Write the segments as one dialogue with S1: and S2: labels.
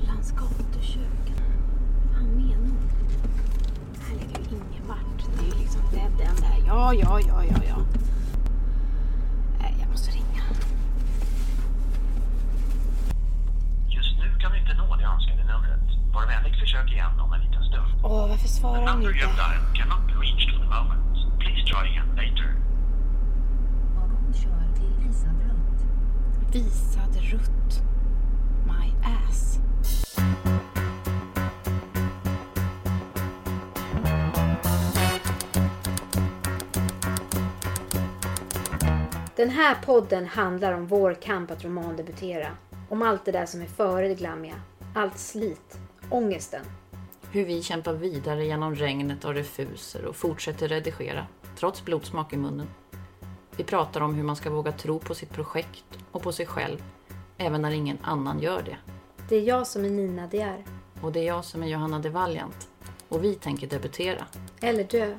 S1: Gullans gatukök. Vad menar hon? Det här leder ju ingen vart. Det är ju liksom end där. Ja, ja, ja, ja, ja. Nej, jag måste ringa.
S2: Just nu kan du inte nå det önskade numret. Var vänlig försök igen om en liten stund.
S1: Åh, varför svarar han
S2: Number you
S1: inte?
S2: have dialed cannot be reached for the moment. Please try again later.
S3: Vagon kör till visad rutt.
S1: Visad rutt. My ass. Den här podden handlar om vår kamp att romandebutera. Om allt det där som är före det glammiga. Allt slit. Ångesten.
S4: Hur vi kämpar vidare genom regnet av refuser och fortsätter redigera, trots blodsmak i munnen. Vi pratar om hur man ska våga tro på sitt projekt och på sig själv, även när ingen annan gör det.
S1: Det är jag som är Nina De är.
S4: Och det är jag som är Johanna de Valiant. Och vi tänker debutera.
S1: Eller dö.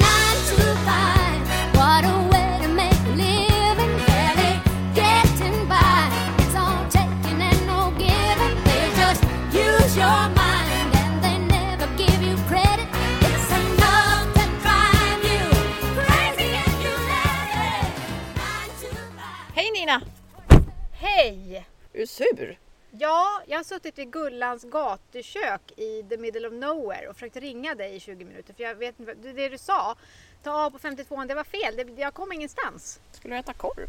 S4: Är du sur?
S1: Ja, jag har suttit vid Gullans gatukök i the middle of nowhere och försökt ringa dig i 20 minuter för jag vet inte, det du sa, ta av på 52 det var fel, det, jag kom ingenstans.
S4: Skulle du äta korv?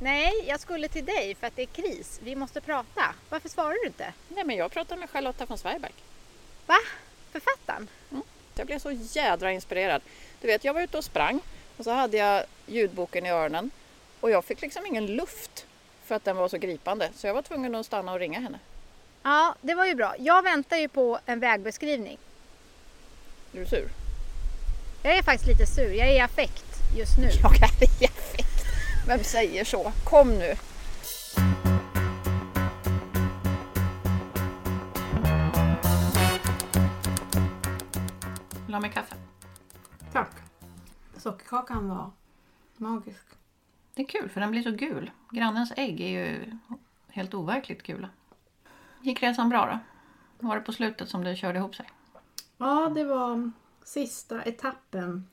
S1: Nej, jag skulle till dig för att det är kris, vi måste prata. Varför svarar du inte?
S4: Nej men jag pratade med Charlotta von Zweigbergk.
S1: Va? Författaren?
S4: Jag blev så jädra inspirerad. Du vet, jag var ute och sprang och så hade jag ljudboken i öronen och jag fick liksom ingen luft för att den var så gripande så jag var tvungen att stanna och ringa henne.
S1: Ja, det var ju bra. Jag väntar ju på en vägbeskrivning.
S4: Är du sur?
S1: Jag är faktiskt lite sur, jag är i affekt just nu.
S4: Jag är i affekt. Vem säger så? Kom nu! Vill du ha med kaffe?
S1: Tack. Sockerkakan var magisk.
S4: Det är kul för den blir så gul. Grannens ägg är ju helt overkligt gula. Gick resan bra då? Var det på slutet som det körde ihop sig?
S1: Ja, det var sista etappen.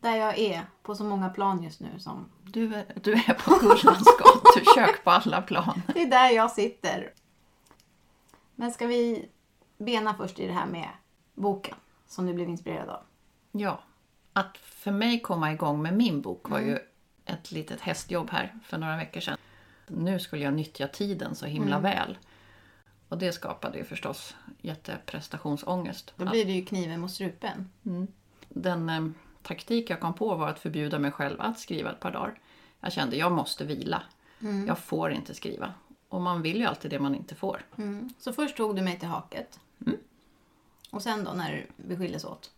S1: Där jag är på så många plan just nu som...
S4: Du, är- du är på Gullans gatukök på alla plan.
S1: Det är där jag sitter. Men ska vi bena först i det här med boken som du blev inspirerad av?
S4: Ja, att för mig komma igång med min bok var ju ett litet hästjobb här för några veckor sedan. Nu skulle jag nyttja tiden så himla väl. Och det skapade ju förstås jätteprestationsångest.
S1: Då blir det ju kniven mot strupen.
S4: Den eh, taktik jag kom på var att förbjuda mig själv att skriva ett par dagar. Jag kände jag måste vila. Jag får inte skriva. Och man vill ju alltid det man inte får.
S1: Så först tog du mig till haket. Och sen då när vi skildes åt?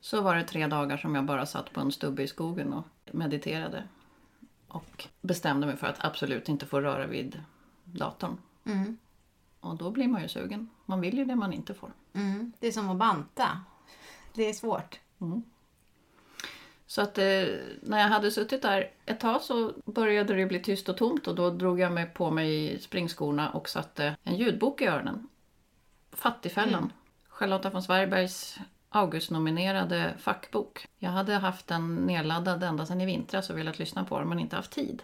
S4: Så var det tre dagar som jag bara satt på en stubbe i skogen och mediterade. Och bestämde mig för att absolut inte få röra vid datorn. Och då blir man ju sugen. Man vill ju det man inte får.
S1: Mm. Det är som att banta. Det är svårt.
S4: Så att eh, när jag hade suttit där ett tag så började det bli tyst och tomt och då drog jag mig på mig springskorna och satte en ljudbok i öronen. Fattigfällan. Charlotta von Zweigbergs Augustnominerade fackbok. Jag hade haft den nedladdad ända sedan i vintras och velat lyssna på den men inte haft tid.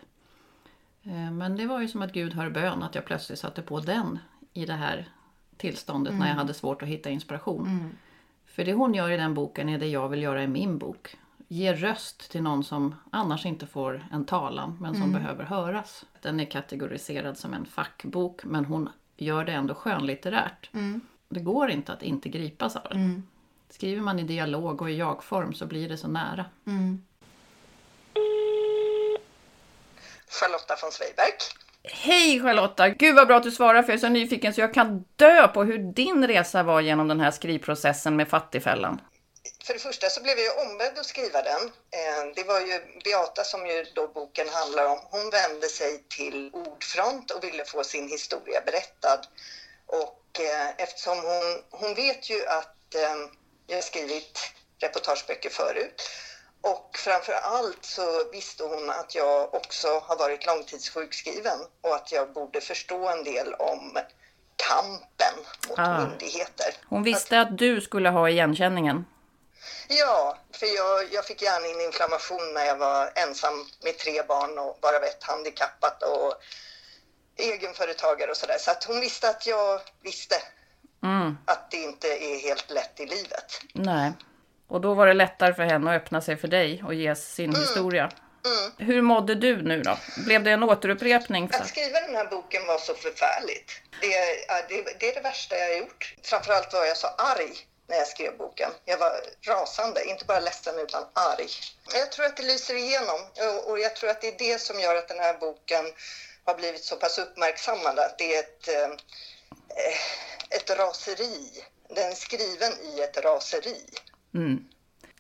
S4: Eh, Men det var ju som att Gud hör bön att jag plötsligt satte på den i det här tillståndet när jag hade svårt att hitta inspiration. För det hon gör i den boken är det jag vill göra i min bok. Ge röst till någon som annars inte får en talan men som behöver höras. Den är kategoriserad som en fackbok men hon gör det ändå skönlitterärt. Det går inte att inte gripas av den. Skriver man i dialog och i jag-form så blir det så nära.
S5: Charlotta von Zweigbergk.
S4: Hej Charlotta! Gud vad bra att du svarar för jag är så nyfiken så jag kan dö på hur din resa var genom den här skrivprocessen med Fattigfällan.
S5: för det första så blev jag ombedd att skriva den. Eh, Det var ju Beata som ju då boken handlar om. Hon vände sig till Ordfront och ville få sin historia berättad. Och eh, eftersom hon, hon vet ju att eh, jag har skrivit reportageböcker förut och framför allt så visste hon att jag också har varit långtidssjukskriven och att jag borde förstå en del om kampen mot
S4: Ah.
S5: myndigheter.
S4: Hon visste att du skulle ha igenkänningen.
S5: Ja, för jag, jag fick hjärninflammation när jag var ensam med tre barn och bara ett handikappat och egenföretagare och sådär. Så att hon visste att jag visste
S4: Mm,
S5: att det inte är helt lätt i livet.
S4: nej. Och då var det lättare för henne att öppna sig för dig och ge sin historia.
S5: Mm.
S4: Hur mådde du nu då? Blev det en återupprepning?
S5: Att skriva den här boken var så förfärligt. Det, det, det är det värsta jag har gjort. Framförallt var jag så arg när jag skrev boken. Jag var rasande, inte bara ledsen utan arg. Jag tror att det lyser igenom och- och jag tror att det är det som gör att den här boken har blivit så pass uppmärksammad. Att det är ett, eh, ett raseri. Den är skriven i ett raseri.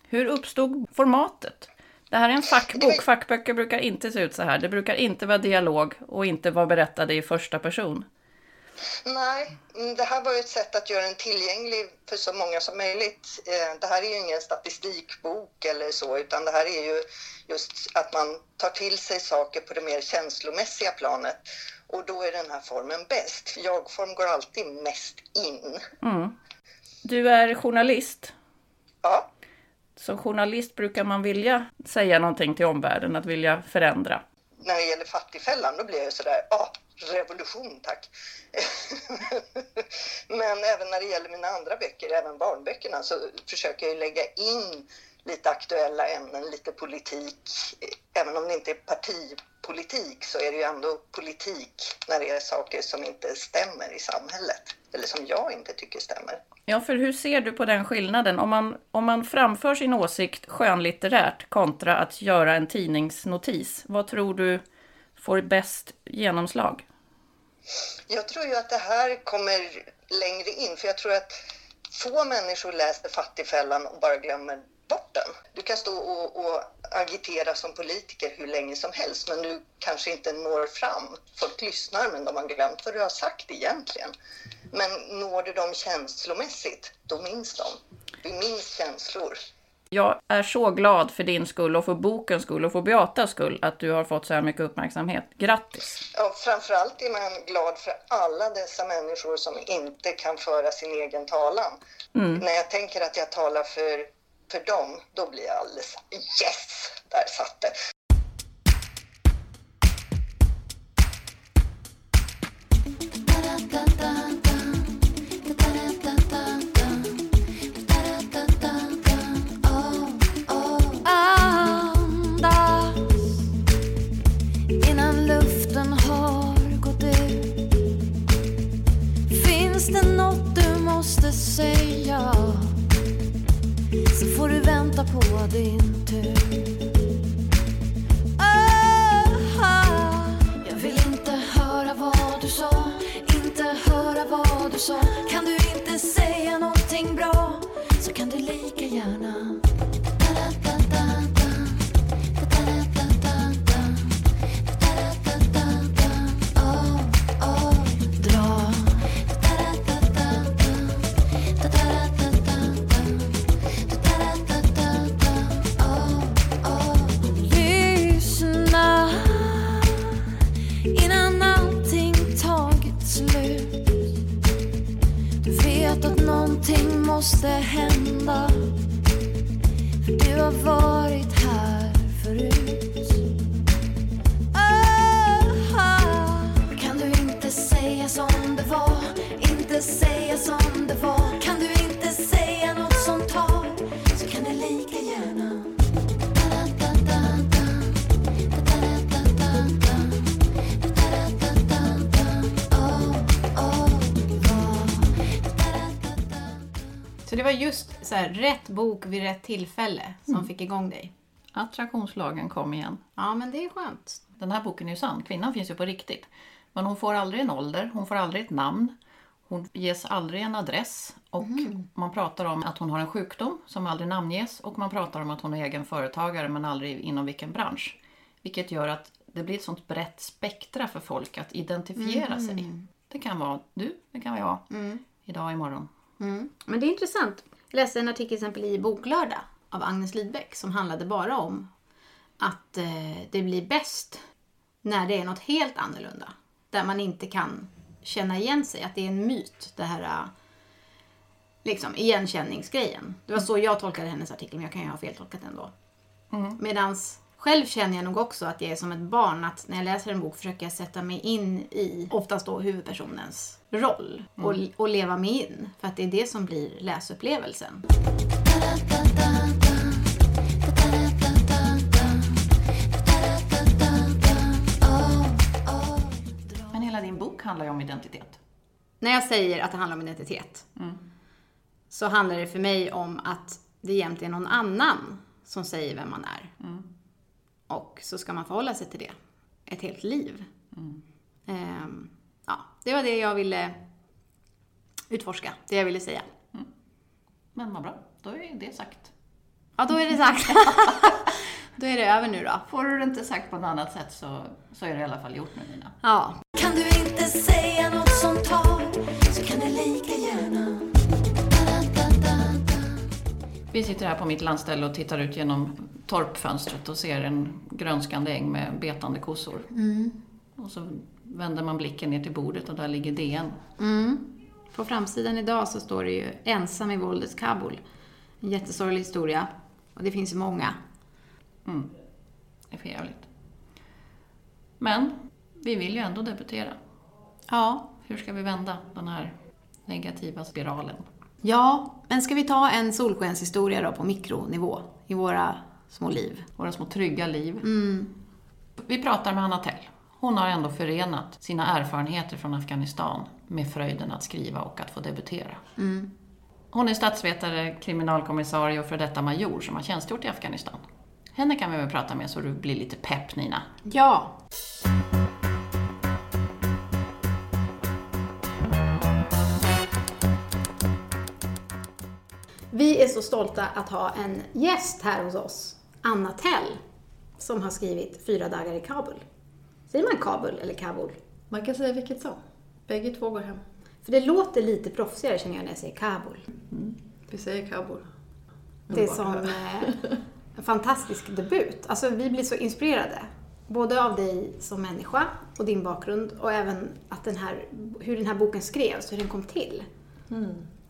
S4: Hur uppstod formatet? Det här är en fackbok.
S5: var-
S4: Fackböcker brukar inte se ut så här. Det brukar inte vara dialog och inte vara berättade i första person.
S5: Nej, mm, det här var ju ett sätt att göra den tillgänglig för så många som möjligt. Eh, Det här är ju ingen statistikbok eller så, utan det här är ju just att man tar till sig saker på det mer känslomässiga planet. Och då är den här formen bäst. Jag-form går alltid mest in.
S4: Du är journalist.
S5: Ja,
S4: Som journalist brukar man vilja säga någonting till omvärlden, att vilja förändra.
S5: när det gäller fattigfällan, då blir jag sådär, ja, revolution tack. Men även när det gäller mina andra böcker, även barnböckerna, så försöker jag lägga in lite aktuella ämnen, lite politik. Även om det inte är partipolitik så är det ju ändå politik när det är saker som inte stämmer i samhället. Eller som jag inte tycker stämmer.
S4: Ja, för hur ser du på den skillnaden? Om man, om man framför sin åsikt skönlitterärt kontra att göra en tidningsnotis, vad tror du får bäst genomslag?
S5: Jag tror ju att det här kommer längre in, för jag tror att få människor läser Fattigfällan och bara glömmer bort den. Du kan stå och, och agitera som politiker hur länge som helst, men du kanske inte når fram. Folk lyssnar, men de har glömt vad du har sagt egentligen. Men når du dem känslomässigt, då minns de. Vi minns känslor.
S4: Jag är så glad för din skull och för bokens skull och för Beatas skull att du har fått så här mycket uppmärksamhet. Grattis!
S5: Ja, framförallt är man glad för alla dessa människor som inte kan föra sin egen talan. När jag tänker att jag talar för, för dem, då blir jag alldeles yes, där satt det.
S3: Din tur. Jag vill inte höra vad du sa, inte höra vad du sa. Kan du måste hända. För du har varit var
S1: just så här, rätt bok vid rätt tillfälle som fick igång dig.
S4: Attraktionslagen kom igen.
S1: Ja, men det är skönt.
S4: Den här boken är ju sann. Kvinnan finns ju på riktigt. Men hon får aldrig en ålder, hon får aldrig ett namn. Hon ges aldrig en adress och man pratar om att hon har en sjukdom som aldrig namnges och man pratar om att hon är egen företagare men aldrig inom vilken bransch. Vilket gör att det blir ett sånt brett spektra för folk att identifiera sig. Det kan vara du, det kan vara jag, idag, imorgon.
S1: Men det är intressant. Jag läste en artikel till exempel i Boklördag av Agnes Lidbeck som handlade bara om att eh, det blir bäst när det är något helt annorlunda. Där man inte kan känna igen sig, att det är en myt det här eh, liksom igenkänningsgrejen. Det var så jag tolkade hennes artikel, men jag kan ju ha feltolkat den då. Medans själv känner jag nog också att jag är som ett barn, att när jag läser en bok försöker jag sätta mig in i, oftast då huvudpersonens roll och, och leva mig in. För att det är det som blir läsupplevelsen.
S4: Men hela din bok handlar ju om identitet.
S1: När jag säger att det handlar om identitet så handlar det för mig om att det egentligen är någon annan som säger vem man är. Och så ska man förhålla sig till det ett helt liv. Ehm, ja, det var det jag ville utforska, det jag ville säga.
S4: Men vad bra, då är det sagt.
S1: Ja, då är det sagt. då är det över nu då.
S4: Får du det inte sagt på något annat sätt så, så är det i alla fall gjort nu Nina.
S1: Ja,
S3: Kan du inte säga något som tar så kan du lika gärna
S4: Vi sitter här på mitt landställe och tittar ut genom torpfönstret och ser en grönskande äng med betande kossor. Och så vänder man blicken ner till bordet och där ligger DN.
S1: På framsidan idag så står det ju ensam i våldets Kabul. En jättesorglig historia. Och det finns ju många.
S4: Det är för jävligt. Men vi vill ju ändå debutera.
S1: Ja,
S4: Hur ska vi vända den här negativa spiralen?
S1: Ja, men ska vi ta en solskenshistoria då på mikronivå i våra små liv?
S4: Våra små trygga liv. Vi pratar med Anna Tell. Hon har ändå förenat sina erfarenheter från Afghanistan med fröjden att skriva och att få debutera. Hon är statsvetare, kriminalkommissarie och för detta major som har tjänstgjort i Afghanistan. Henne kan vi väl prata med så du blir lite pepp Nina.
S1: Ja. Vi är så stolta att ha en gäst här hos oss, Anna Tell, som har skrivit Fyra dagar i Kabul. Säger man Kabul eller Kabul?
S6: Man kan säga vilket som. Bägge två går hem.
S1: För det låter lite proffsigare känner jag när jag säger Kabul.
S6: Vi säger Kabul.
S1: Det är som eh, en fantastisk debut. Alltså vi blir så inspirerade. Både av dig som människa och din bakgrund och även att den här, hur den här boken skrevs, hur den kom till.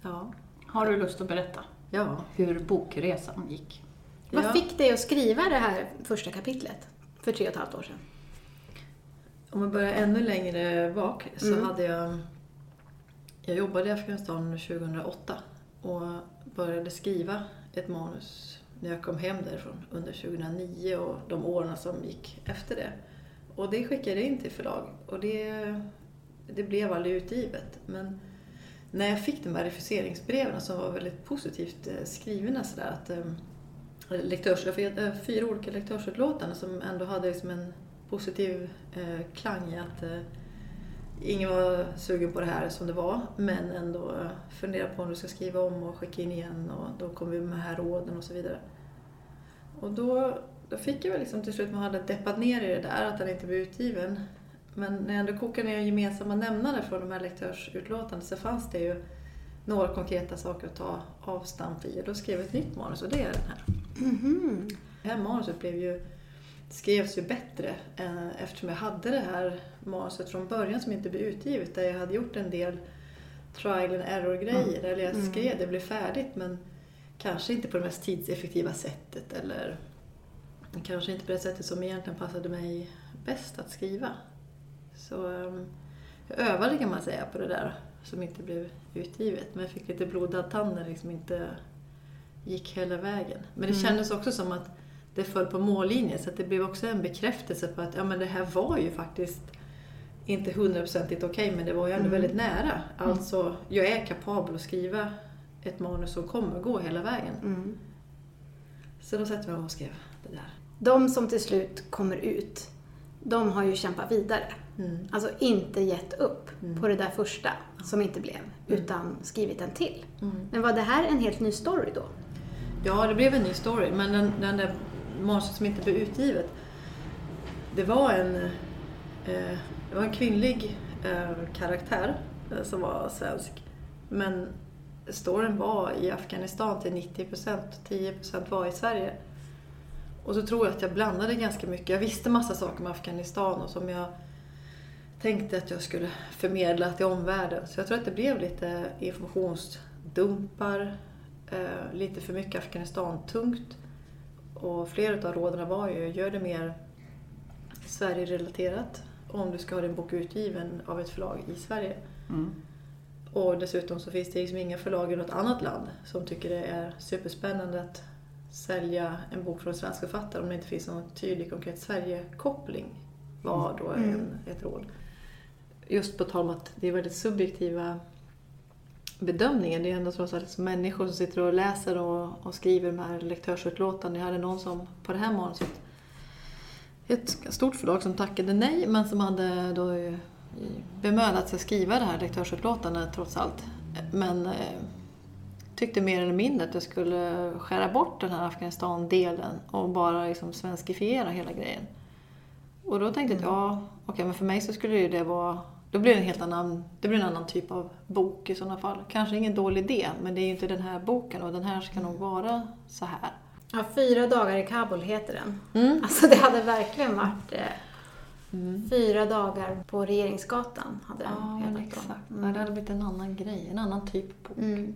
S6: Ja.
S4: Har du lust att berätta
S6: Ja.
S4: hur bokresan gick?
S1: Vad
S6: Ja.
S1: fick dig att skriva det här första kapitlet för tre och ett halvt år sedan?
S6: Om man börjar ännu längre bak så
S1: Mm.
S6: hade jag... Jag jobbade i Afghanistan 2008 och började skriva ett manus när jag kom hem därifrån under 2009 och de åren som gick efter det. Och det skickade jag in till förlag och det, det blev aldrig utgivet. Men när jag fick de här refuseringsbreven som var väldigt positivt eh, skrivna sådär att eh, lektörs, jag fick eh, fyra olika lektörsutlåtanden som ändå hade liksom en positiv eh, klang i att eh, ingen var sugen på det här som det var men ändå eh, fundera på om du ska skriva om och skicka in igen och då kom vi med de här råden och så vidare. Och då, då fick jag väl liksom till slut, man hade deppat ner i det där att den inte blev utgiven. Men när jag ändå kokade ner gemensamma nämnare från de här lektörsutlåtandena så fanns det ju några konkreta saker att ta avstamp i och då skrev jag ett nytt manus och det är den här. Det här manuset blev ju, skrevs ju bättre eh, eftersom jag hade det här manuset från början som inte blev utgivet där jag hade gjort en del trial and error grejer. Eller jag skrev, det blev färdigt men kanske inte på det mest tidseffektiva sättet eller kanske inte på det sättet som egentligen passade mig bäst att skriva. Så ehm, jag övade kan man säga på det där som inte blev utgivet. Men jag fick lite blodad tand när liksom inte gick hela vägen. Men det kändes också som att det föll på mållinjen så det blev också en bekräftelse på att ja, men det här var ju faktiskt inte hundraprocentigt okej men det var ju ändå väldigt nära. Alltså, jag är kapabel att skriva ett manus som kommer gå hela vägen. Så då satte jag mig och skrev det där.
S1: De som till slut kommer ut, de har ju kämpat vidare. Alltså inte gett upp på det där första som inte blev, utan skrivit en till. Men var det här en helt ny story då?
S6: Ja, det blev en ny story, men den, den där monstret som inte blev utgivet, det var en, eh, det var en kvinnlig eh, karaktär eh, som var svensk. Men storyn var i Afghanistan till 90 procent, 10 procent var i Sverige. Och så tror jag att jag blandade ganska mycket. Jag visste massa saker om Afghanistan och som jag tänkte att jag skulle förmedla till omvärlden. Så jag tror att det blev lite informationsdumpar, eh, lite för mycket Afghanistan-tungt. Och flera av råden var ju, gör det mer Sverige-relaterat om du ska ha din bok utgiven av ett förlag i Sverige.
S4: Mm.
S6: Och dessutom så finns det liksom inga förlag i något annat land som tycker det är superspännande att sälja en bok från en svensk författare om det inte finns någon tydlig konkret Sverige-koppling var då en, ett råd. Just på tal om att det är väldigt subjektiva bedömningar. Det är ändå trots allt människor som sitter och läser och, och skriver de här lektörsutlåtanden. Jag hade någon som på det här manuset ett stort förlag som tackade nej men som hade då bemödat sig att skriva det här lektörsutlåtandet trots allt. Men eh, tyckte mer eller mindre att jag skulle skära bort den här Afghanistan-delen och bara liksom svenskifiera hela grejen. Och då tänkte jag att ja, okej men för mig så skulle ju det vara då blir det en helt annan, det blir en annan typ av bok i sådana fall. Kanske ingen dålig idé, men det är ju inte den här boken och den här ska nog vara så här.
S1: Ja, Fyra dagar i Kabul heter den. Alltså det hade verkligen varit eh, Fyra dagar på Regeringsgatan hade den
S6: Ja,
S1: hetat då.
S6: exakt. Ja, det hade blivit en annan grej, en annan typ bok.
S1: Mm.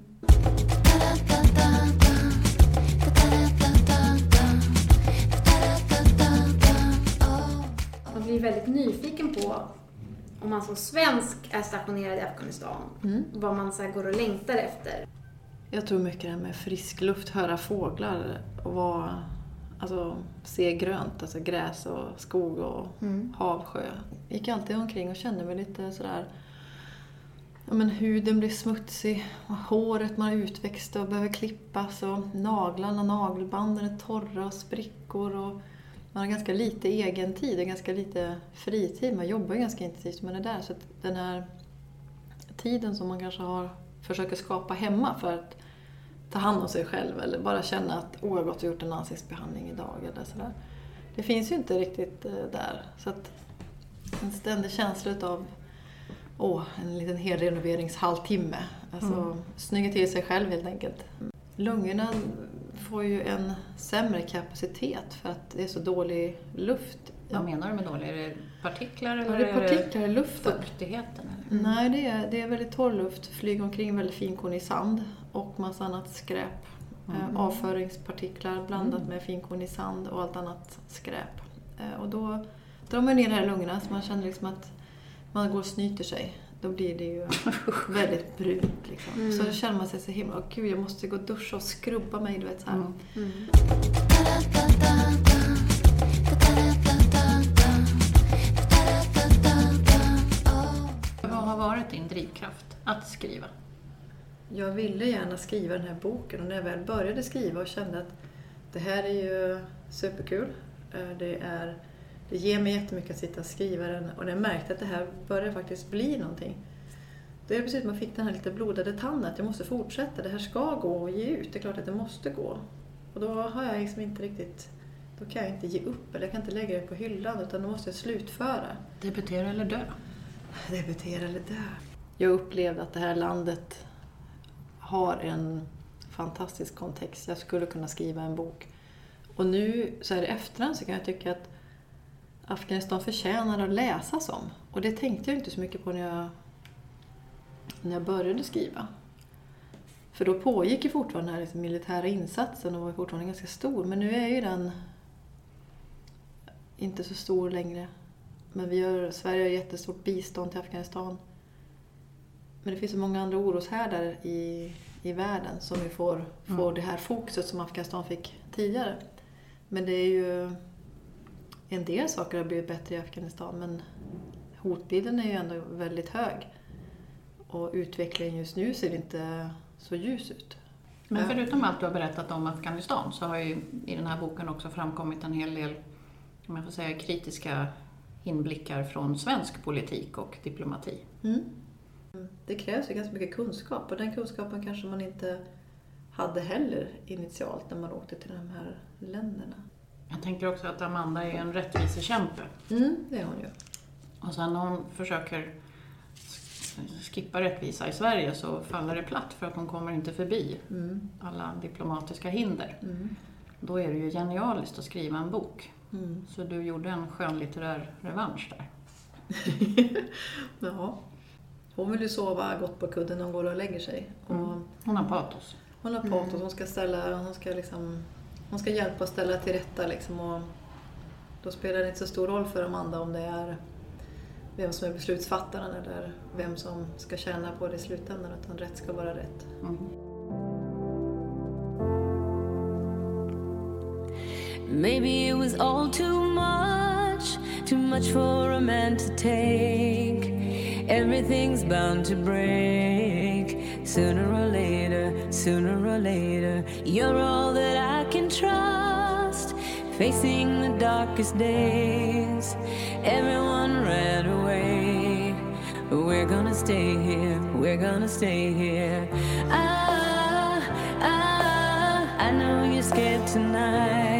S1: Man blir väldigt nyfiken på om man som svensk är stationerad i Afghanistan, vad man så här går och längtar efter.
S6: Jag tror mycket det här med frisk luft, höra fåglar och vara, alltså, se grönt, alltså gräs och skog och hav, sjö. Jag gick alltid omkring och kände mig lite sådär Ja, men huden blir smutsig, och håret man har utväxt och behöver klippas och naglarna, nagelbanden är torra och sprickor och man har ganska lite egen tid och ganska lite fritid. Man jobbar ganska intensivt med det där så att den här tiden som man kanske har försöker skapa hemma för att ta hand om sig själv eller bara känna att åh, jag har gått och gjort en ansiktsbehandling idag eller sådär. Det finns ju inte riktigt eh, där. Så att en ständig känsla av åh, en liten helrenoveringshalvtimme. Alltså snygga till sig själv helt enkelt. Lungorna får ju en sämre kapacitet för att det är så dålig luft.
S4: Vad menar du med dålig? Är det partiklar eller
S6: Ja, det är partiklar i luften.
S4: fuktigheten? Eller?
S6: Nej, det är, det är väldigt torr luft. Flyger omkring väldigt finkornig sand och massa annat skräp. Eh, avföringspartiklar blandat med finkornig sand och allt annat skräp. Eh, och då drar man ner det här i lungorna så man känner liksom att man går och snyter sig. Då blir det ju väldigt brunt. Liksom. Så då känner man sig så himla, åh gud jag måste gå och duscha och skrubba mig. Du vet, så här.
S4: Vad har varit din drivkraft att skriva?
S6: Jag ville gärna skriva den här boken och när jag väl började skriva och kände att det här är ju superkul. Eh, Det, är, det ger mig jättemycket att sitta och skriva den och när jag märkte att det här börjar faktiskt bli någonting. Det är precis som att man fick den här lite blodade tanden att jag måste fortsätta, det här ska gå att ge ut, det är klart att det måste gå. Och då har jag liksom inte riktigt, då kan jag inte ge upp eller jag kan inte lägga det på hyllan utan då måste jag slutföra.
S4: Debutera eller dö?
S6: Debutera eller dö. Jag upplevde att det här landet har en fantastisk kontext. Jag skulle kunna skriva en bok. Och nu så här i efterhand så kan jag tycka att Afghanistan förtjänar att läsas om. Och det tänkte jag inte så mycket på när jag, när jag började skriva. För då pågick ju fortfarande den här liksom militära insatsen och var fortfarande ganska stor. Men nu är ju den inte så stor längre. Men vi gör, Sverige har jättestort bistånd till Afghanistan. Men det finns så många andra oroshärdar i, i världen som vi får, får det här fokuset som Afghanistan fick tidigare. Men det är ju... En del saker har blivit bättre i Afghanistan men hotbilden är ju ändå väldigt hög. Och utvecklingen just nu ser inte så ljus ut.
S4: Men förutom allt du har berättat om Afghanistan så har ju i den här boken också framkommit en hel del, om jag får säga, kritiska inblickar från svensk politik och diplomati.
S6: Mm. Det krävs ju ganska mycket kunskap och den kunskapen kanske man inte hade heller initialt när man åkte till de här länderna.
S4: Jag tänker också att Amanda är en rättvisekämpe.
S6: Mm, det är hon ju.
S4: Och sen när hon försöker skippa rättvisa i Sverige så faller det platt för att hon kommer inte förbi
S6: Mm.
S4: alla diplomatiska hinder.
S6: Mm.
S4: Då är det ju genialiskt att skriva en bok.
S6: Mm.
S4: Så du gjorde en skönlitterär revansch där.
S6: Ja. Hon vill ju sova gott på kudden när hon går och lägger sig. Och
S4: Mm. Hon har patos.
S6: hon har patos, hon ska ställa, hon ska liksom, hon ska hjälpa och ställa till rätta liksom. Och då spelar det inte så stor roll för Amanda om det är vem som är beslutsfattaren eller vem som ska tjäna på det i slutändan, utan rätt ska vara rätt.
S4: Mm.
S7: Maybe it was all too much, too much for a man to take. Everything's bound to break sooner or later, sooner or later. You're all that I can trust, facing the darkest days. Everyone ran away. We're gonna stay here, we're gonna stay here. Ah, ah, I know you're scared tonight.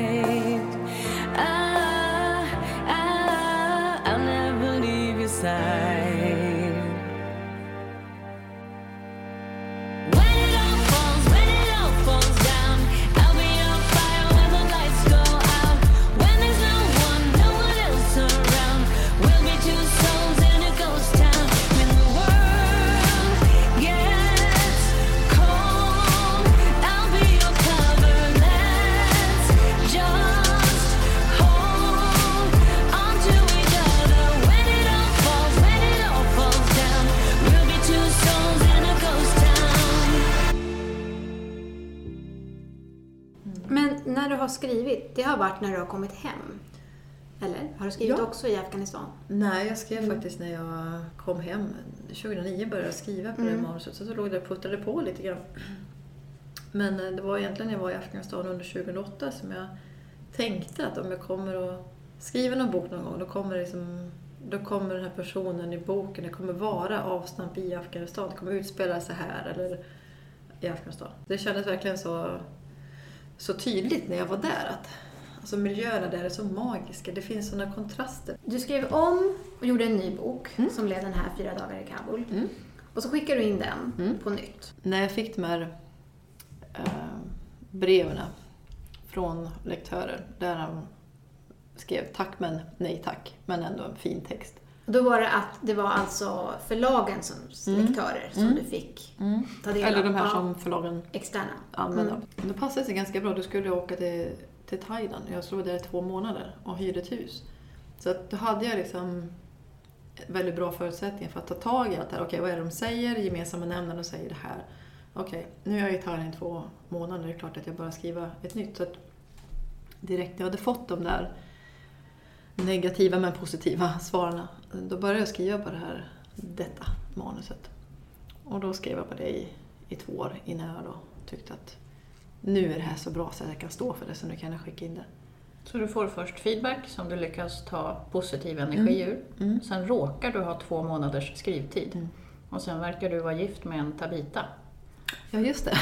S1: När du har skrivit, det har varit när du har kommit hem? Eller? Har du skrivit
S6: Ja.
S1: också i Afghanistan?
S6: Nej, jag skrev faktiskt när jag kom hem. 2009 började jag skriva på det
S1: Mm.
S6: manuset, så, så låg det och puttrade på lite grann. Men eh, det var egentligen när jag var i Afghanistan under 2008 som jag tänkte att om jag kommer att skriva någon bok någon gång, då kommer, det liksom, då kommer den här personen i boken, det kommer vara avstamp i Afghanistan, det kommer utspela sig här eller i Afghanistan. Det kändes verkligen så, så tydligt när jag var där att alltså miljöerna där är så magiska, det finns sådana kontraster.
S1: Du skrev om och gjorde en ny bok
S6: Mm.
S1: som blev den här Fyra dagar i Kabul.
S6: Mm.
S1: Och så skickade du in den
S6: Mm.
S1: på nytt.
S6: När jag fick de här eh, breven från lektörer där han skrev tack men nej tack, men ändå en fin text.
S1: Då var det att det var alltså förlagen som
S6: Mm.
S1: lektörer som
S6: Mm.
S1: du fick ta del
S6: Eller
S1: av.
S6: de här som förlagen
S1: Externa.
S6: använder.
S1: Mm.
S6: Det passade sig ganska bra. Då skulle åka till, till Thailand. Jag stod där i två månader och hyrde ett hus. Så att då hade jag liksom väldigt bra förutsättningar för att ta tag i allt det här. Okej, vad är det de säger? Gemensamma nämnaren de säger det här. Okej, nu är jag i Thailand i två månader. Det är klart att jag börjar skriva ett nytt. Så direkt när jag hade fått de där negativa men positiva svaren, då började jag skriva på det här, detta manuset. Och då skrev jag på det i, i två år innan jag då tyckte att nu är det här så bra så att jag kan stå för det, så nu kan jag skicka in det.
S4: Så du får först feedback som du lyckas ta positiv energi ur.
S6: Mm.
S4: Sen råkar du ha två månaders skrivtid.
S6: Mm.
S4: Och sen verkar du vara gift med en Tabita.
S6: Ja, just det.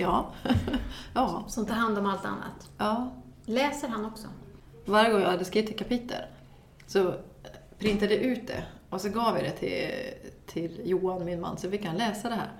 S6: ja. ja.
S1: Som tar hand om allt annat.
S6: ja.
S1: Läser han också?
S6: Varje gång jag hade skrivit ett kapitel så printade jag ut det och så gav jag det till, till Johan, min man, så fick han läsa det här.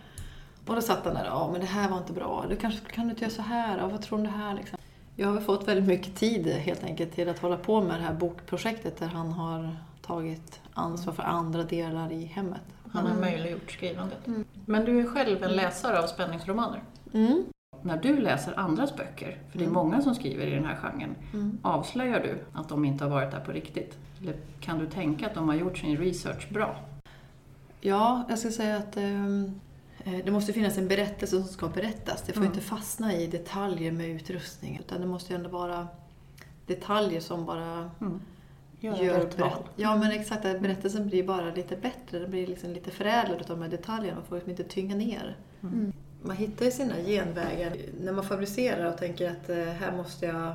S6: Och då satt han där, ja men det här var inte bra, du kanske kan du inte göra så här, ja, vad tror du om det här liksom? Jag har väl fått väldigt mycket tid helt enkelt till att hålla på med det här bokprojektet där han har tagit ansvar för andra delar i hemmet.
S4: Han har möjliggjort skrivandet. Men du är själv en läsare av spänningsromaner.
S6: Mm.
S4: När du läser andras böcker, för det är många som skriver i den här genren,
S6: Mm.
S4: avslöjar du att de inte har varit där på riktigt? Eller kan du tänka att de har gjort sin research bra?
S6: Ja, jag ska säga att ehm, eh, det måste finnas en berättelse som ska berättas. Det får
S4: Mm.
S6: inte fastna i detaljer med utrustning, utan det måste ju ändå vara detaljer som bara
S4: Mm.
S6: gör,
S4: rätt
S6: berätt-. Ja, men exakt. Berättelsen blir bara lite bättre. Den blir liksom lite förädlad av de här detaljerna. Man får liksom inte tynga ner.
S1: Mm.
S6: Man hittar ju sina genvägar när man fabricerar och tänker att eh, här måste jag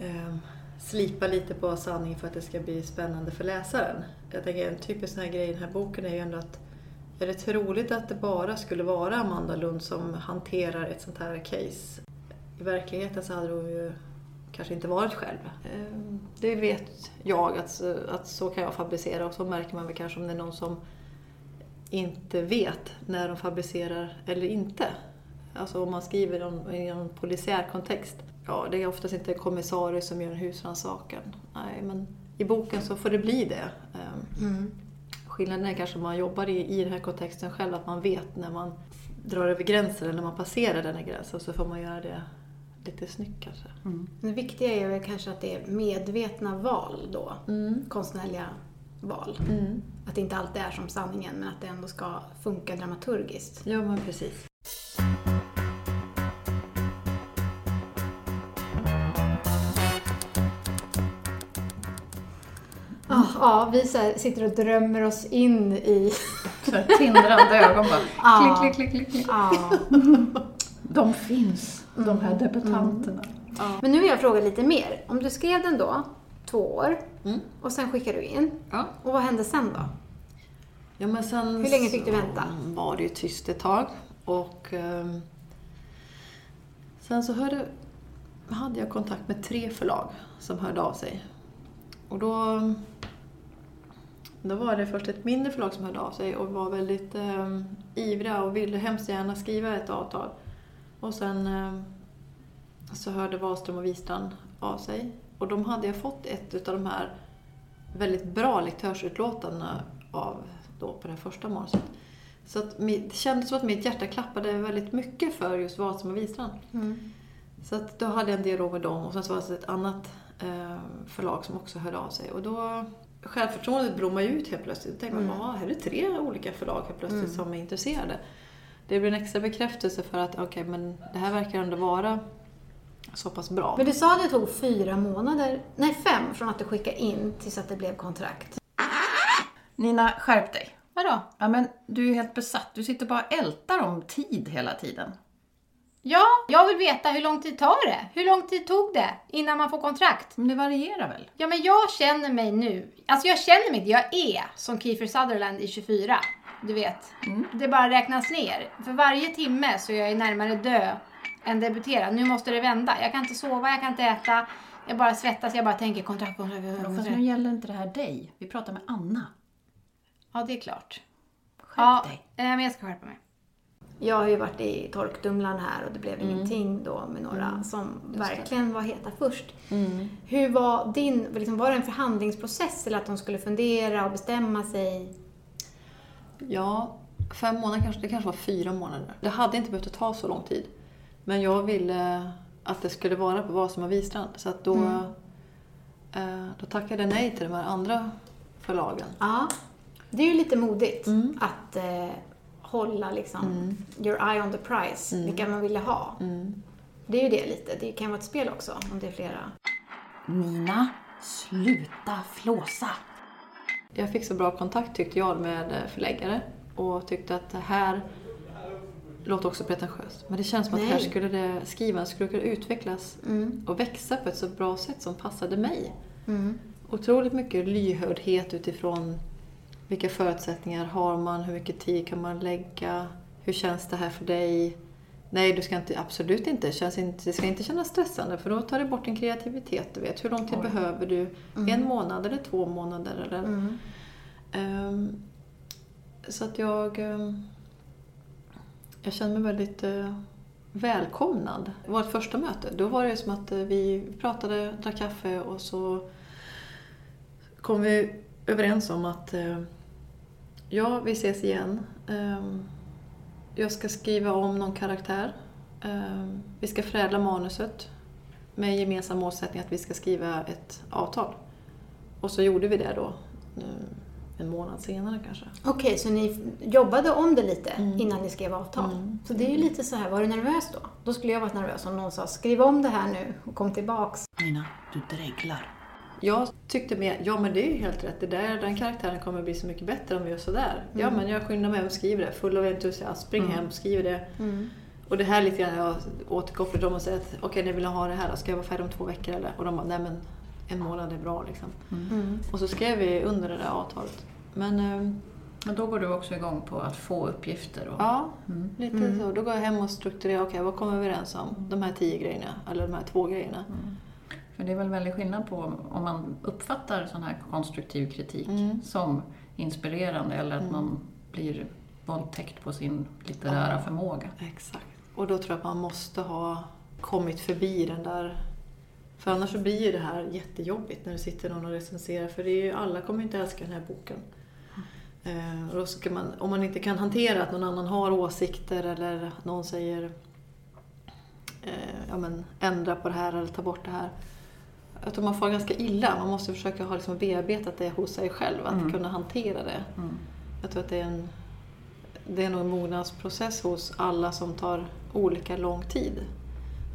S6: eh, slipa lite på sanningen för att det ska bli spännande för läsaren. Jag tänker en typisk sån här grej i den här boken är ju ändå att är det troligt att det bara skulle vara Amanda Lund som hanterar ett sånt här case? I verkligheten så hade hon ju kanske inte varit själv. Ehm, det vet jag att, att så kan jag fabricera och så märker man väl kanske om det är någon som inte vet när de fabricerar eller inte. Alltså om man skriver om- i en polisiär kontext. Ja, det är oftast inte kommissarie som gör en husrannsakan. Nej, men i boken så får det bli det. Ehm, Skillnaden är kanske om man jobbar i, i den här kontexten själv, att man vet när man drar över gränsen eller när man passerar den här gränsen. Så får man göra det lite snyggt kanske.
S1: Det viktiga är väl kanske att det är medvetna val då. Konstnärliga val. Att det inte alltid är som sanningen, men att det ändå ska funka dramaturgiskt.
S6: Ja, men precis.
S1: Ja, ja, vi sitter och drömmer oss in i...
S4: Tindrande ögon bara.
S1: Ja.
S4: Klick, klick, klick, klick.
S1: Ja.
S4: De finns, de här debutanterna.
S1: Men nu vill jag fråga lite mer. Om du skrev den då, två år, och sen skickade du in.
S6: Ja.
S1: Och vad hände sen då?
S6: Ja, men sen
S1: Hur länge fick du vänta?
S6: var det ju tyst ett tag. Och ehm, sen så hörde, hade jag kontakt med tre förlag som hörde av sig. Och då, då var det först ett mindre förlag som hörde av sig och var väldigt um, ivriga och ville hemskt gärna skriva ett avtal. Och sen ehm, så hörde Wahlström och Wistrand av sig. Och de hade jag fått ett av de här väldigt bra lektörsutlåtandena av då på det första manuset. Så att mitt, det kändes som att mitt hjärta klappade väldigt mycket för just Wahlström och Wistrand. Så att då hade jag en dialog med dem och sen så var det ett annat eh, förlag som också hörde av sig. Och då självförtroendet blommade ju ut helt plötsligt. Då tänkte man, ja, här är det tre olika förlag helt plötsligt som är intresserade. Det blir en extra bekräftelse för att okej, men det här verkar ändå vara så pass bra.
S1: Men du sa att det tog fyra månader, nej fem, från att du skickade in tills att det blev kontrakt.
S4: Nina, skärp dig.
S1: Vadå?
S4: Ja, men du är ju helt besatt. Du sitter bara och ältar om tid hela tiden.
S1: Ja, jag vill veta hur lång tid tar det? Hur lång tid tog det innan man får kontrakt?
S4: Men det varierar väl?
S1: Ja, men jag känner mig nu, alltså jag känner mig inte, jag är som Kiefer Sutherland i 24. Du vet, det bara räknas ner. För varje timme så är jag närmare dö än debutera. Nu måste det vända. Jag kan inte sova, jag kan inte äta. Jag bara svettas, jag bara tänker kontrakt, kontrakt, kontrakt.
S4: Fast nu gäller inte det här dig. Vi pratar med Anna.
S1: Ja, det är klart.
S4: Skärp
S1: Ja,
S4: dig.
S1: eh, men jag ska skärpa mig. Jag har ju varit i torktumlaren här och det blev ingenting då med några som verkligen var heta först. Hur var din, liksom, var det en förhandlingsprocess eller att de skulle fundera och bestämma sig?
S6: Ja, fem månader kanske, det kanske var fyra månader. Det hade inte behövt ta så lång tid. Men jag ville att det skulle vara på Vasum och Wistrand. Så att då, eh, då tackade jag nej till de här andra förlagen.
S1: Ja, det är ju lite modigt att eh, hålla liksom your eye on the prize, vilka man ville ha. Det är ju det lite, det kan vara ett spel också om det är flera.
S4: Nina, sluta flåsa.
S6: Jag fick så bra kontakt tyckte jag med förläggare och tyckte att det här låter också pretentiöst. Men det känns som att
S1: Nej.
S6: här skulle det, skrivan skulle kunna utvecklas och växa på ett så bra sätt som passade mig. Otroligt mycket lyhördhet utifrån vilka förutsättningar har man, hur mycket tid kan man lägga, hur känns det här för dig? Nej, du ska inte, absolut inte. Känns inte. det ska inte kännas stressande för då tar det bort din kreativitet. Du vet. Hur lång tid behöver du? En månad eller två månader? Eller? Ehm, så att jag, ehm, jag känner mig väldigt eh, välkomnad. Vårt första möte, då var det som att eh, vi pratade, drack kaffe och så kom vi överens om att eh, ja, vi ses igen. Ehm, jag ska skriva om någon karaktär. Ehm, vi ska förädla manuset med gemensam målsättning att vi ska skriva ett avtal. Och så gjorde vi det då eh, en månad senare kanske.
S1: Okej, så ni jobbade om det lite innan ni skrev avtal? Så det är ju lite så här, var du nervös då? Då skulle jag varit nervös om någon sa skriv om det här nu och kom tillbaks.
S4: Nina, du dreglar.
S6: Jag tyckte mer, ja men det är ju helt rätt, det där, den karaktären kommer bli så mycket bättre om vi gör sådär. Ja men jag skyndar mig och skriver det, full av entusiasm, spring hem, skriver det. Och det här lite grann, jag återkopplar dem och säger att okej ni vill ha det här då, ska jag vara färdig om två veckor eller? Och de bara, nej men en månad är bra liksom.
S1: Mm.
S6: Och så skrev vi under det där avtalet. Men eh,
S4: Men då går du också igång på att få uppgifter. Och...
S6: ja,
S4: Mm.
S6: lite
S1: Mm.
S6: så. Då går jag hem och strukturerar, okej vad kommer vi överens om? De här tio grejerna, eller de här två grejerna.
S4: För det är väl väldigt skillnad på om man uppfattar sån här konstruktiv kritik
S6: Mm.
S4: som inspirerande eller att man blir våldtäkt på sin litterära
S6: Ja.
S4: förmåga.
S6: Exakt. Och då tror jag att man måste ha kommit förbi den där... För annars så blir ju det här jättejobbigt när det sitter någon och recenserar. För det är ju, alla kommer ju inte älska den här boken. Eh, och då ska man, om man inte kan hantera att någon annan har åsikter eller någon säger eh, ja, men, ändra på det här eller ta bort det här. Jag tror man får ganska illa. Man måste försöka ha liksom bearbetat det hos sig själv, att
S4: Mm.
S6: kunna hantera det.
S4: Mm.
S6: Jag tror att det är en, det är nog en mognadsprocess hos alla som tar olika lång tid.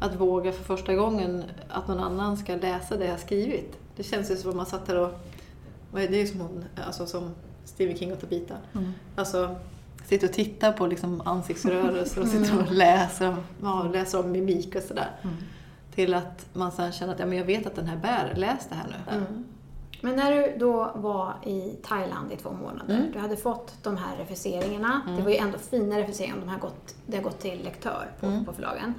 S6: Att våga för första gången att någon annan ska läsa det jag skrivit. Det känns ju som om man satt där och... Det är ju som, hon, alltså som Stephen King och Tabita.
S4: Mm.
S6: Alltså, sitter och tittar på liksom ansiktsrörelser och sitter och läser, om- ja, läser om mimik och sådär.
S4: Mm.
S6: Till att man sen känner att ja, men jag vet att den här bär, läs det här nu.
S1: Mm. Men när du då var i Thailand i två månader,
S6: Mm.
S1: du hade fått de här refuseringarna. Det var ju ändå fina refuseringar om de har gått, det har gått till lektör på,
S6: Mm.
S1: på förlagen.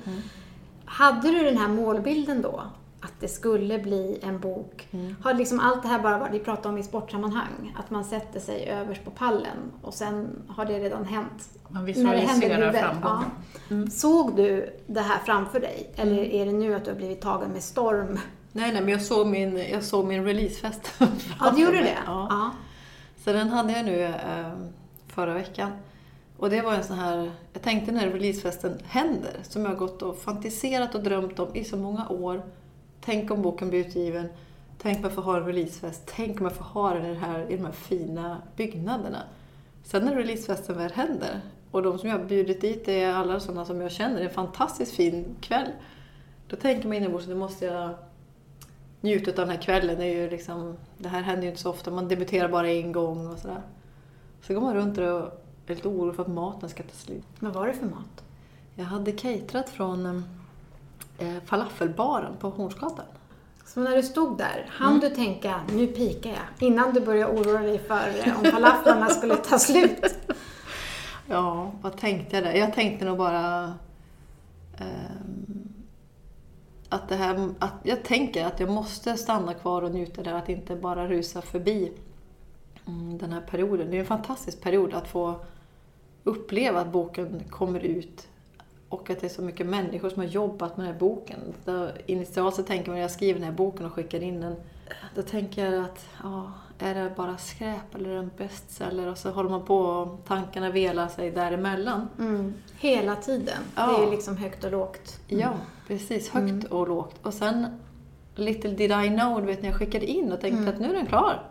S1: Hade du den här målbilden då? Att det skulle bli en bok?
S6: Mm.
S1: Har liksom allt det här bara varit, vi pratade om i sportsammanhang, att man sätter sig överst på pallen och sen har det redan hänt?
S4: Man visualiserar framgången.
S6: Mm.
S1: Såg du det här framför dig? Eller är det nu att du har blivit tagen med storm?
S6: Nej, nej, men jag såg min, jag såg min releasefest.
S1: Ja, du gjorde det?
S6: Ja.
S1: ja.
S6: Så den hade jag nu eh, förra veckan. Och det var en sån här, jag tänkte när releasefesten händer, som jag har gått och fantiserat och drömt om i så många år. Tänk om boken blir utgiven. Tänk om jag får ha en releasefest. Tänk om jag får ha den i, det här, i de här fina byggnaderna. Sen när releasefesten väl händer, och de som jag har bjudit dit är alla sådana som jag känner, det är en fantastiskt fin kväll. Då tänker man inombords att nu måste jag njuta av den här kvällen. Det, är ju liksom, det här händer ju inte så ofta, man debuterar bara en gång och sådär. Så går man runt och är lite orolig för att maten ska ta slut.
S1: Vad var det för mat?
S6: Jag hade caterat från eh, falafelbaren på Hornsgatan.
S1: Så när du stod där, hann du tänka nu pikar jag? Innan du började oroa dig för eh, om falaflarna skulle ta slut?
S6: Ja, vad tänkte jag där? Jag tänkte nog bara ehm, att det här, att jag tänker att jag måste stanna kvar och njuta där, att inte bara rusa förbi mm, den här perioden. Det är en fantastisk period att få uppleva att boken kommer ut och att det är så mycket människor som har jobbat med den här boken. Då, initialt så tänker man när jag skriver den här boken och skickar in den, då tänker jag att ja, är det bara skräp eller är det en bestseller? Och så håller man på och tankarna velar sig däremellan.
S1: Mm. Hela tiden. Det
S6: Ja.
S1: är ju liksom högt och lågt.
S6: Ja, precis. Högt och lågt. Och sen Little did I know, du vet när jag skickade in och tänkte att nu är den klar.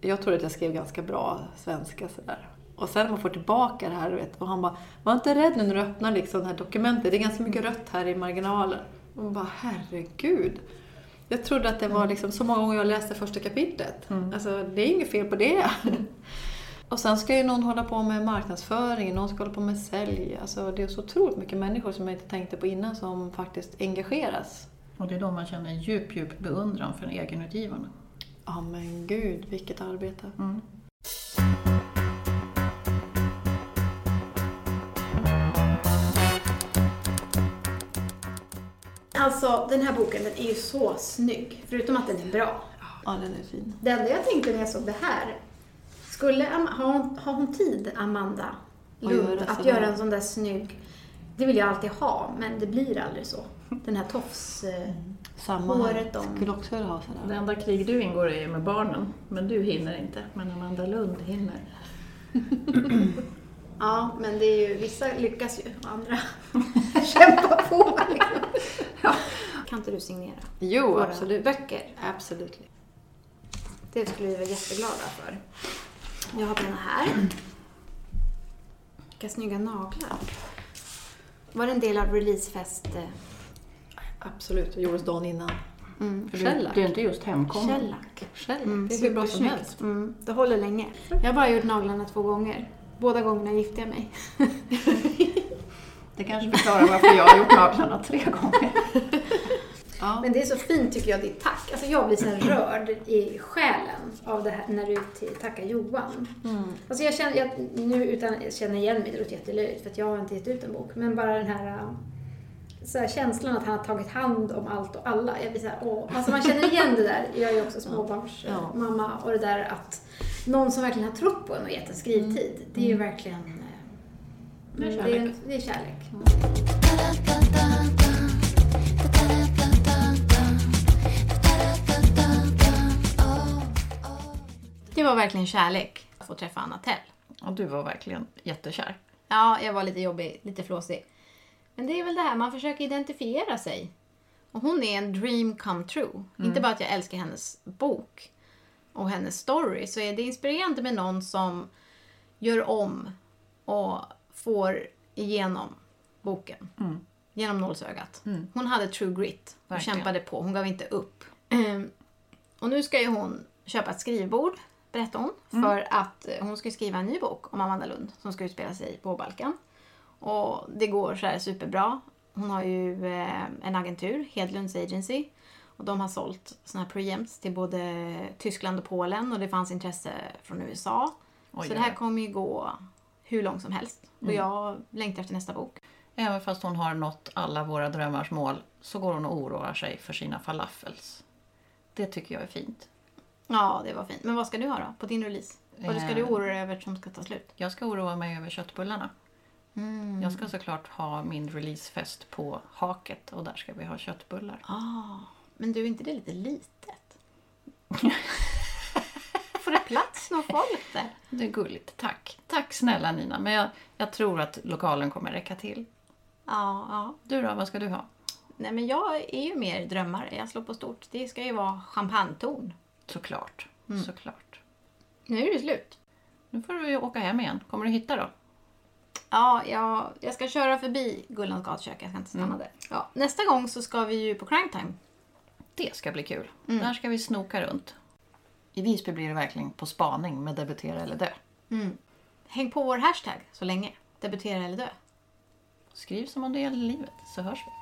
S6: Jag trodde att jag skrev ganska bra svenska sådär. Och sen när man får tillbaka det här, vet, och han bara, var inte rädd nu när du öppnar liksom det här dokumentet, det är ganska mycket rött här i marginalen. Och man bara, herregud. Jag trodde att det var liksom så många gånger jag läste första kapitlet. Alltså, det är inget fel på det. Och sen ska ju någon hålla på med marknadsföring, någon ska hålla på med sälj. Alltså, det är så otroligt mycket människor som jag inte tänkte på innan som faktiskt engageras.
S4: Och det är då man känner en djup, djup beundran för egenutgivarna.
S6: Ja men gud, vilket arbete.
S4: Mm.
S1: Alltså, den här boken den är ju så snygg. Förutom att den är bra.
S6: Ja, den är fin.
S1: Det enda jag tänkte när jag såg det här. Skulle, Am- har, hon, har hon tid, Amanda
S6: Att
S1: Lund,
S6: göra
S1: att
S6: sådär?
S1: göra en sån där snygg... Det vill jag alltid ha, men det blir aldrig så. Den här tofs... eh,
S6: Samma
S1: Håret
S6: här.
S1: om.
S6: Skulle också vilja ha
S4: Det
S6: sådär.
S4: enda krig du ingår i är med barnen, men du hinner inte. Men Amanda Lund hinner.
S1: Ja, men det är ju, vissa lyckas ju och andra kämpar på. Liksom. Kan inte du signera
S6: Jo,
S1: våra
S6: absolut.
S1: böcker?
S6: Absolut.
S1: Det skulle vi vara jätteglada för. Jag har denna här. Vilka snygga naglar. Var det en del av releasefest? eh,
S6: Absolut, det gjordes dagen innan.
S1: Mm.
S6: Shellac.
S4: du är inte just hemkommen.
S1: Shellac.
S6: Själv.
S1: Mm,
S6: det är hur bra som helst.
S1: Mm, det håller länge. Jag har bara gjort naglarna två gånger. Båda gångerna gifte jag mig.
S4: Det kanske förklarar varför jag har gjort naglarna tre gånger.
S6: Ja.
S1: Men det är så fint tycker jag, ditt tack. Alltså jag blir så här rörd i själen av det här när du till- tackar Johan. Alltså jag känner, jag, nu utan att känna igen mig, det låter jättelöjligt för att jag har inte gett ut en bok, men bara den här, äh, så här känslan att han har tagit hand om allt och alla. Jag blir så här, åh. Alltså man känner igen det där. Jag är ju också småbarnsmamma
S4: Ja.
S1: mamma och det där att någon som verkligen har trott på en och gett en skrivtid. Det är ju verkligen äh,
S4: Det är
S1: det är,
S4: kärlek.
S1: det är kärlek. Det var verkligen kärlek att få träffa Anna Tell.
S4: Och du var verkligen jättekär.
S1: Ja, jag var lite jobbig, lite flåsig. Men det är väl det här, man försöker identifiera sig. Och hon är en dream come true. Inte bara att jag älskar hennes bok och hennes story, så är det inspirerande med någon som gör om och får igenom boken. Genom nålsögat. Hon hade true grit och
S4: Verkligen.
S1: kämpade på. Hon gav inte upp. Ehm, och nu ska ju hon köpa ett skrivbord, berättar hon. För att eh, hon ska skriva en ny bok om Amanda Lund som ska utspela sig på Balkan. Och det går så här superbra. Hon har ju eh, en agentur, Hedlunds Agency. Och de har sålt såna här preempts till både Tyskland och Polen och det fanns intresse från USA.
S4: Oj,
S1: så det här kommer ju gå hur långt som helst. Och jag längtar efter nästa bok.
S4: Även fast hon har nått alla våra drömmars mål så går hon och oroar sig för sina falafels. Det tycker jag är fint.
S1: Ja, det var fint. Men vad ska du ha då på din release? Vad ska du
S4: Eh.
S1: oroa dig över som ska ta slut?
S4: Jag ska oroa mig över köttbullarna. Jag ska såklart ha min releasefest på Haket och där ska vi ha köttbullar.
S1: Ah, men du, är inte det lite litet? Får det plats någon folk där?
S4: Det är gulligt, tack. Tack snälla Nina, men jag, jag tror att lokalen kommer räcka till.
S1: Ja, ja.
S4: Du då, vad ska du ha?
S1: Nej, men jag är ju mer drömmare. Jag slår på stort. Det ska ju vara champagnetorn.
S4: Såklart, såklart.
S1: Nu är det slut.
S4: Nu får du ju åka hem igen. Kommer du hitta då?
S1: Ja, jag, jag ska köra förbi Gullans gatukök. Jag ska inte stanna där. Ja, nästa gång så ska vi ju på crime time.
S4: Det ska bli kul. Där ska vi snoka runt. I Visby blir det verkligen på spaning med debutera eller dö.
S1: Häng på vår hashtag så länge. Debutera eller dö.
S4: Skriv som om det gäller livet så hörs vi.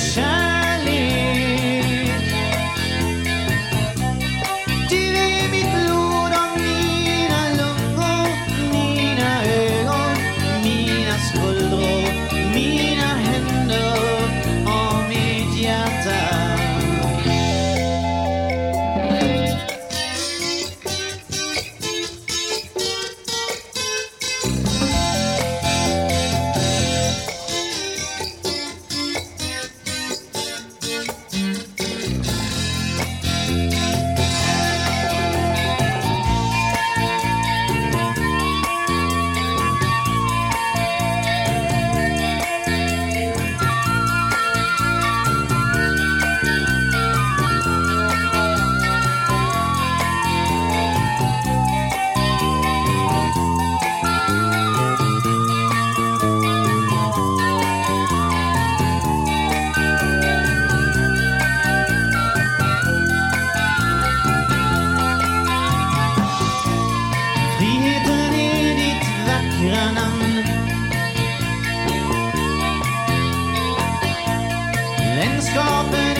S4: shine. Company.